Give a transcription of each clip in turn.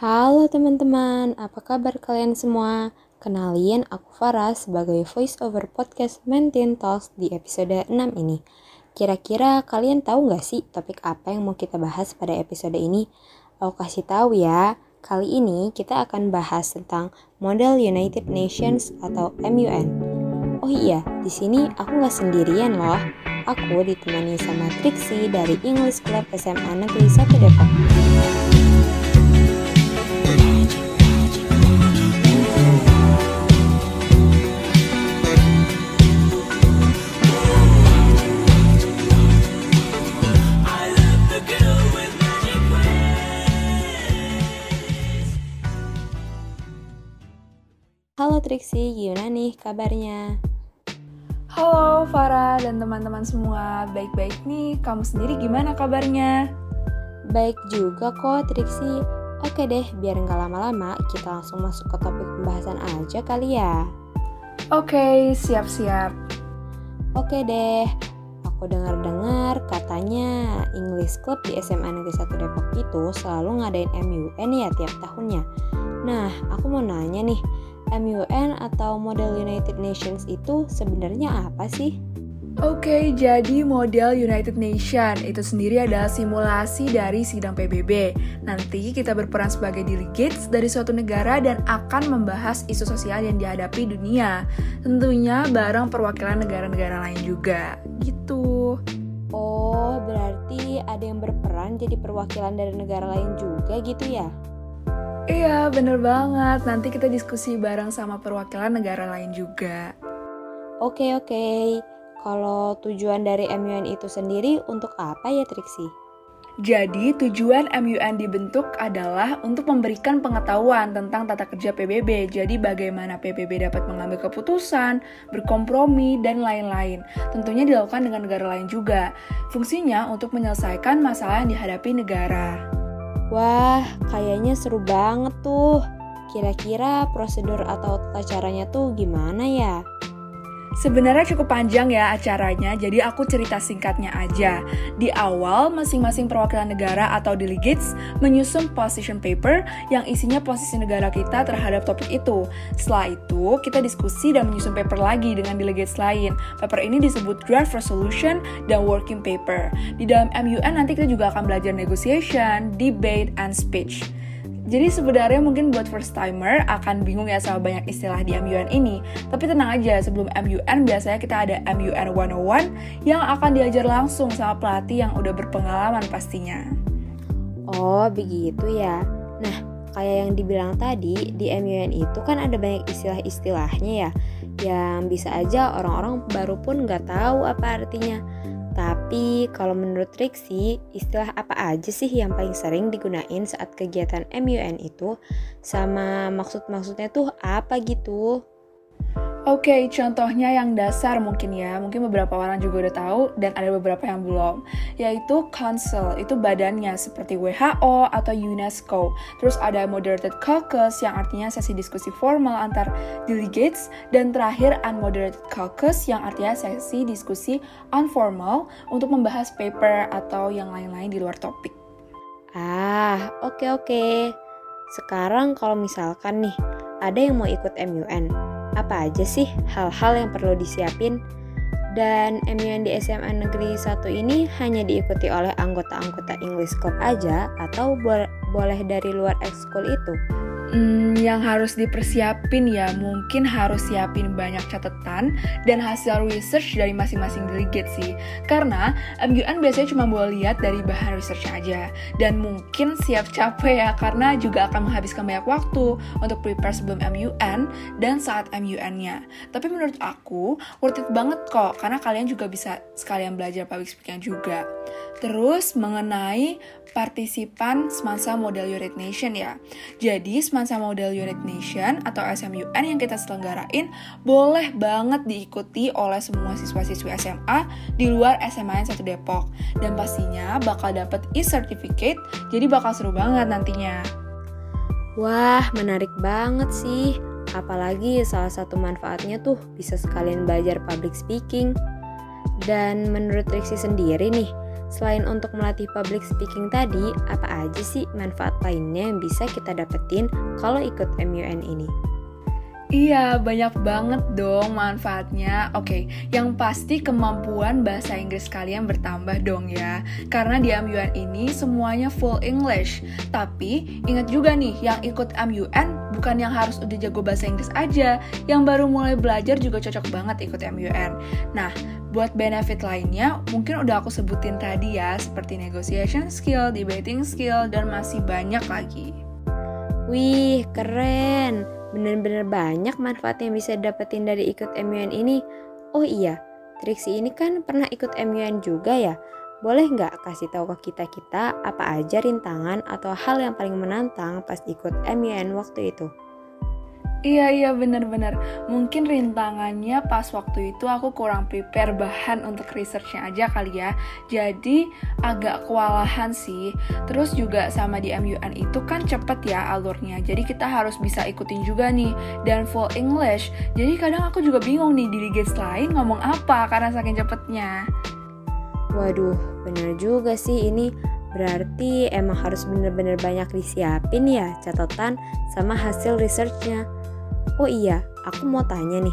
Halo teman-teman, apa kabar kalian semua? Kenalin aku Farah sebagai voice over podcast Maintain Talks di episode 6 ini. Kira-kira kalian tahu nggak sih topik apa yang mau kita bahas pada episode ini? Aku kasih tahu ya, kali ini kita akan bahas tentang model United Nations atau MUN. Oh iya, di sini aku nggak sendirian loh. Aku ditemani sama Trixie dari English Club SMA Negeri 1 Depok. Trixie, gimana nih kabarnya? Halo Farah dan teman-teman semua, baik-baik nih. Kamu sendiri gimana kabarnya? Baik juga kok Trixie. Oke deh, biar nggak lama-lama, kita langsung masuk ke topik pembahasan aja kali ya. Oke, siap-siap. Oke deh, aku dengar-dengar katanya English Club di SMA Negeri 1 Depok itu selalu ngadain MUN ya tiap tahunnya. Nah, aku mau nanya nih, MUN atau Model United Nations itu sebenarnya apa sih? Oke, jadi model United Nation itu sendiri adalah simulasi dari sidang PBB. Nanti kita berperan sebagai delegates dari suatu negara dan akan membahas isu sosial yang dihadapi dunia. Tentunya bareng perwakilan negara-negara lain juga. Gitu. Oh, berarti ada yang berperan jadi perwakilan dari negara lain juga gitu ya? Iya, bener banget. Nanti kita diskusi bareng sama perwakilan negara lain juga. Oke, oke. Kalau tujuan dari MUN itu sendiri untuk apa ya Trixie? Jadi, tujuan MUN dibentuk adalah untuk memberikan pengetahuan tentang tata kerja PBB. Jadi, bagaimana PBB dapat mengambil keputusan, berkompromi, dan lain-lain. Tentunya dilakukan dengan negara lain juga. Fungsinya untuk menyelesaikan masalah yang dihadapi negara. Wah, kayaknya seru banget tuh. Kira-kira prosedur atau tata caranya tuh gimana ya? Sebenarnya cukup panjang ya acaranya, jadi aku cerita singkatnya aja. Di awal, masing-masing perwakilan negara atau delegates menyusun position paper yang isinya posisi negara kita terhadap topik itu. Setelah itu, kita diskusi dan menyusun paper lagi dengan delegates lain. Paper ini disebut draft resolution dan working paper. Di dalam MUN nanti kita juga akan belajar negotiation, debate, and speech. Jadi sebenarnya mungkin buat first timer akan bingung ya sama banyak istilah di MUN ini. Tapi tenang aja, sebelum MUN biasanya kita ada MUN 101 yang akan diajar langsung sama pelatih yang udah berpengalaman pastinya. Oh, begitu ya. Nah, kayak yang dibilang tadi, di MUN itu kan ada banyak istilah-istilahnya ya, yang bisa aja orang-orang baru pun nggak tahu apa artinya. Tapi kalau menurut Trixie, istilah apa aja sih yang paling sering digunain saat kegiatan MUN itu? Sama maksud-maksudnya tuh apa gitu? Oke, okay, contohnya yang dasar mungkin ya, mungkin beberapa orang juga udah tahu dan ada beberapa yang belum, yaitu Council, itu badannya seperti WHO atau UNESCO. Terus ada Moderated Caucus yang artinya sesi diskusi formal antar delegates dan terakhir Unmoderated Caucus yang artinya sesi diskusi informal untuk membahas paper atau yang lain-lain di luar topik. Ah, oke okay, oke. Okay. Sekarang kalau misalkan nih ada yang mau ikut MUN, apa aja sih hal-hal yang perlu disiapin? Dan MUN di SMA Negeri 1 ini hanya diikuti oleh anggota-anggota English Club aja atau boleh dari luar ekskul itu? Hmm, yang harus dipersiapin ya mungkin harus siapin banyak catatan dan hasil research dari masing-masing delegate sih. Karena MUN biasanya cuma boleh lihat dari bahan research aja dan mungkin siap capek ya karena juga akan menghabiskan banyak waktu untuk prepare sebelum MUN dan saat MUN-nya. Tapi menurut aku worth it banget kok karena kalian juga bisa sekalian belajar public speaking juga. Terus mengenai partisipan Semansa Model United Nation ya. Jadi Semansa Model United Nation atau SMUN yang kita selenggarain boleh banget diikuti oleh semua siswa-siswi SMA di luar SMA 1 Depok. Dan pastinya bakal dapet e-certificate, jadi bakal seru banget nantinya. Wah, menarik banget sih. Apalagi salah satu manfaatnya tuh bisa sekalian belajar public speaking. Dan menurut Trixie sendiri nih, Selain untuk melatih public speaking tadi, apa aja sih manfaat lainnya yang bisa kita dapetin kalau ikut MUN ini? Iya, banyak banget dong manfaatnya. Oke, yang pasti kemampuan bahasa Inggris kalian bertambah dong ya. Karena di MUN ini semuanya full English. Tapi ingat juga nih, yang ikut MUN bukan yang harus udah jago bahasa Inggris aja. Yang baru mulai belajar juga cocok banget ikut MUN. Nah, buat benefit lainnya mungkin udah aku sebutin tadi ya, seperti negotiation skill, debating skill, dan masih banyak lagi. Wih, keren! Bener-bener banyak manfaat yang bisa dapetin dari ikut MUN ini. Oh iya, Triksi ini kan pernah ikut MUN juga ya. Boleh nggak kasih tahu ke kita-kita apa aja rintangan atau hal yang paling menantang pas ikut MUN waktu itu? Iya iya bener-bener Mungkin rintangannya pas waktu itu aku kurang prepare bahan untuk researchnya aja kali ya. Jadi agak kewalahan sih. Terus juga sama di MUN itu kan cepet ya alurnya. Jadi kita harus bisa ikutin juga nih. Dan full English. Jadi kadang aku juga bingung nih delegates lain ngomong apa karena saking cepetnya. Waduh bener juga sih ini. Berarti emang harus bener-bener banyak disiapin ya catatan sama hasil researchnya Oh iya, aku mau tanya nih,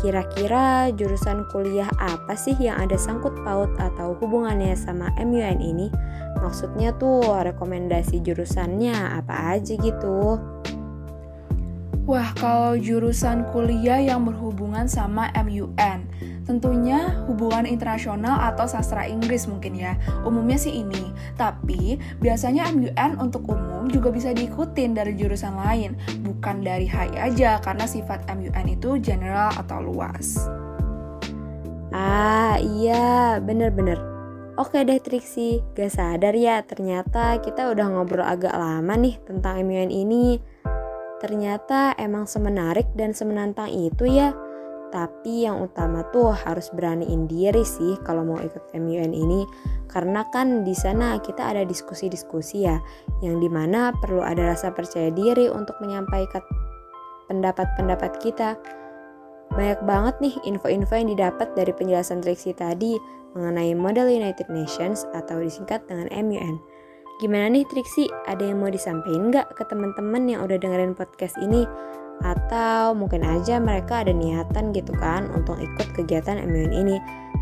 kira-kira jurusan kuliah apa sih yang ada sangkut paut atau hubungannya sama MUN ini? Maksudnya tuh rekomendasi jurusannya apa aja gitu? Wah, kalau jurusan kuliah yang berhubungan sama MUN, Tentunya hubungan internasional atau sastra Inggris mungkin ya. Umumnya sih ini. Tapi biasanya MUN untuk umum juga bisa diikutin dari jurusan lain, bukan dari HI aja karena sifat MUN itu general atau luas. Ah iya, bener-bener. Oke deh Triksi, gak sadar ya ternyata kita udah ngobrol agak lama nih tentang MUN ini. Ternyata emang semenarik dan semenantang itu ya. Tapi yang utama tuh harus beraniin diri sih kalau mau ikut MUN ini karena kan di sana kita ada diskusi-diskusi ya yang di mana perlu ada rasa percaya diri untuk menyampaikan pendapat-pendapat kita. Banyak banget nih info-info yang didapat dari penjelasan Trixie tadi mengenai model United Nations atau disingkat dengan MUN. Gimana nih Trixie? Ada yang mau disampaikan nggak ke teman-teman yang udah dengerin podcast ini? atau mungkin aja mereka ada niatan gitu kan untuk ikut kegiatan MUN ini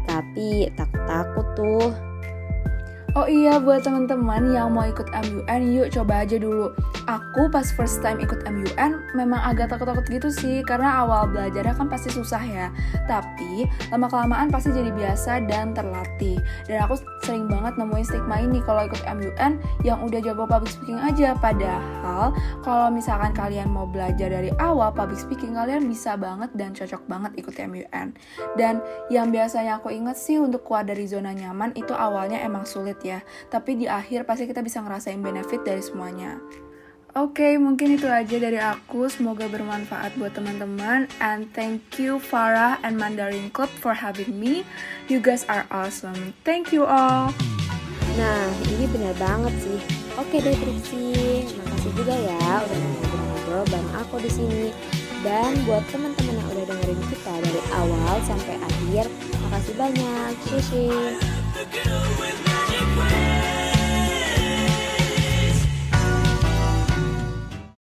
tapi takut-takut tuh Oh iya, buat teman-teman yang mau ikut MUN, yuk coba aja dulu. Aku pas first time ikut MUN memang agak takut-takut gitu sih, karena awal belajarnya kan pasti susah ya. Tapi lama-kelamaan pasti jadi biasa dan terlatih. Dan aku sering banget nemuin stigma ini kalau ikut MUN yang udah jago public speaking aja. Padahal kalau misalkan kalian mau belajar dari awal public speaking, kalian bisa banget dan cocok banget ikut MUN. Dan yang biasanya aku inget sih untuk keluar dari zona nyaman itu awalnya emang sulit ya, tapi di akhir pasti kita bisa ngerasain benefit dari semuanya. Oke, okay, mungkin itu aja dari aku. Semoga bermanfaat buat teman-teman. And thank you Farah and Mandarin Club for having me. You guys are awesome. Thank you all. Nah, ini benar banget sih. Oke deh Trixie, makasih juga ya udah ngobrol-ngobrol bareng aku di sini. Dan buat teman-teman yang udah dengerin kita dari awal sampai akhir, makasih banyak. Cici.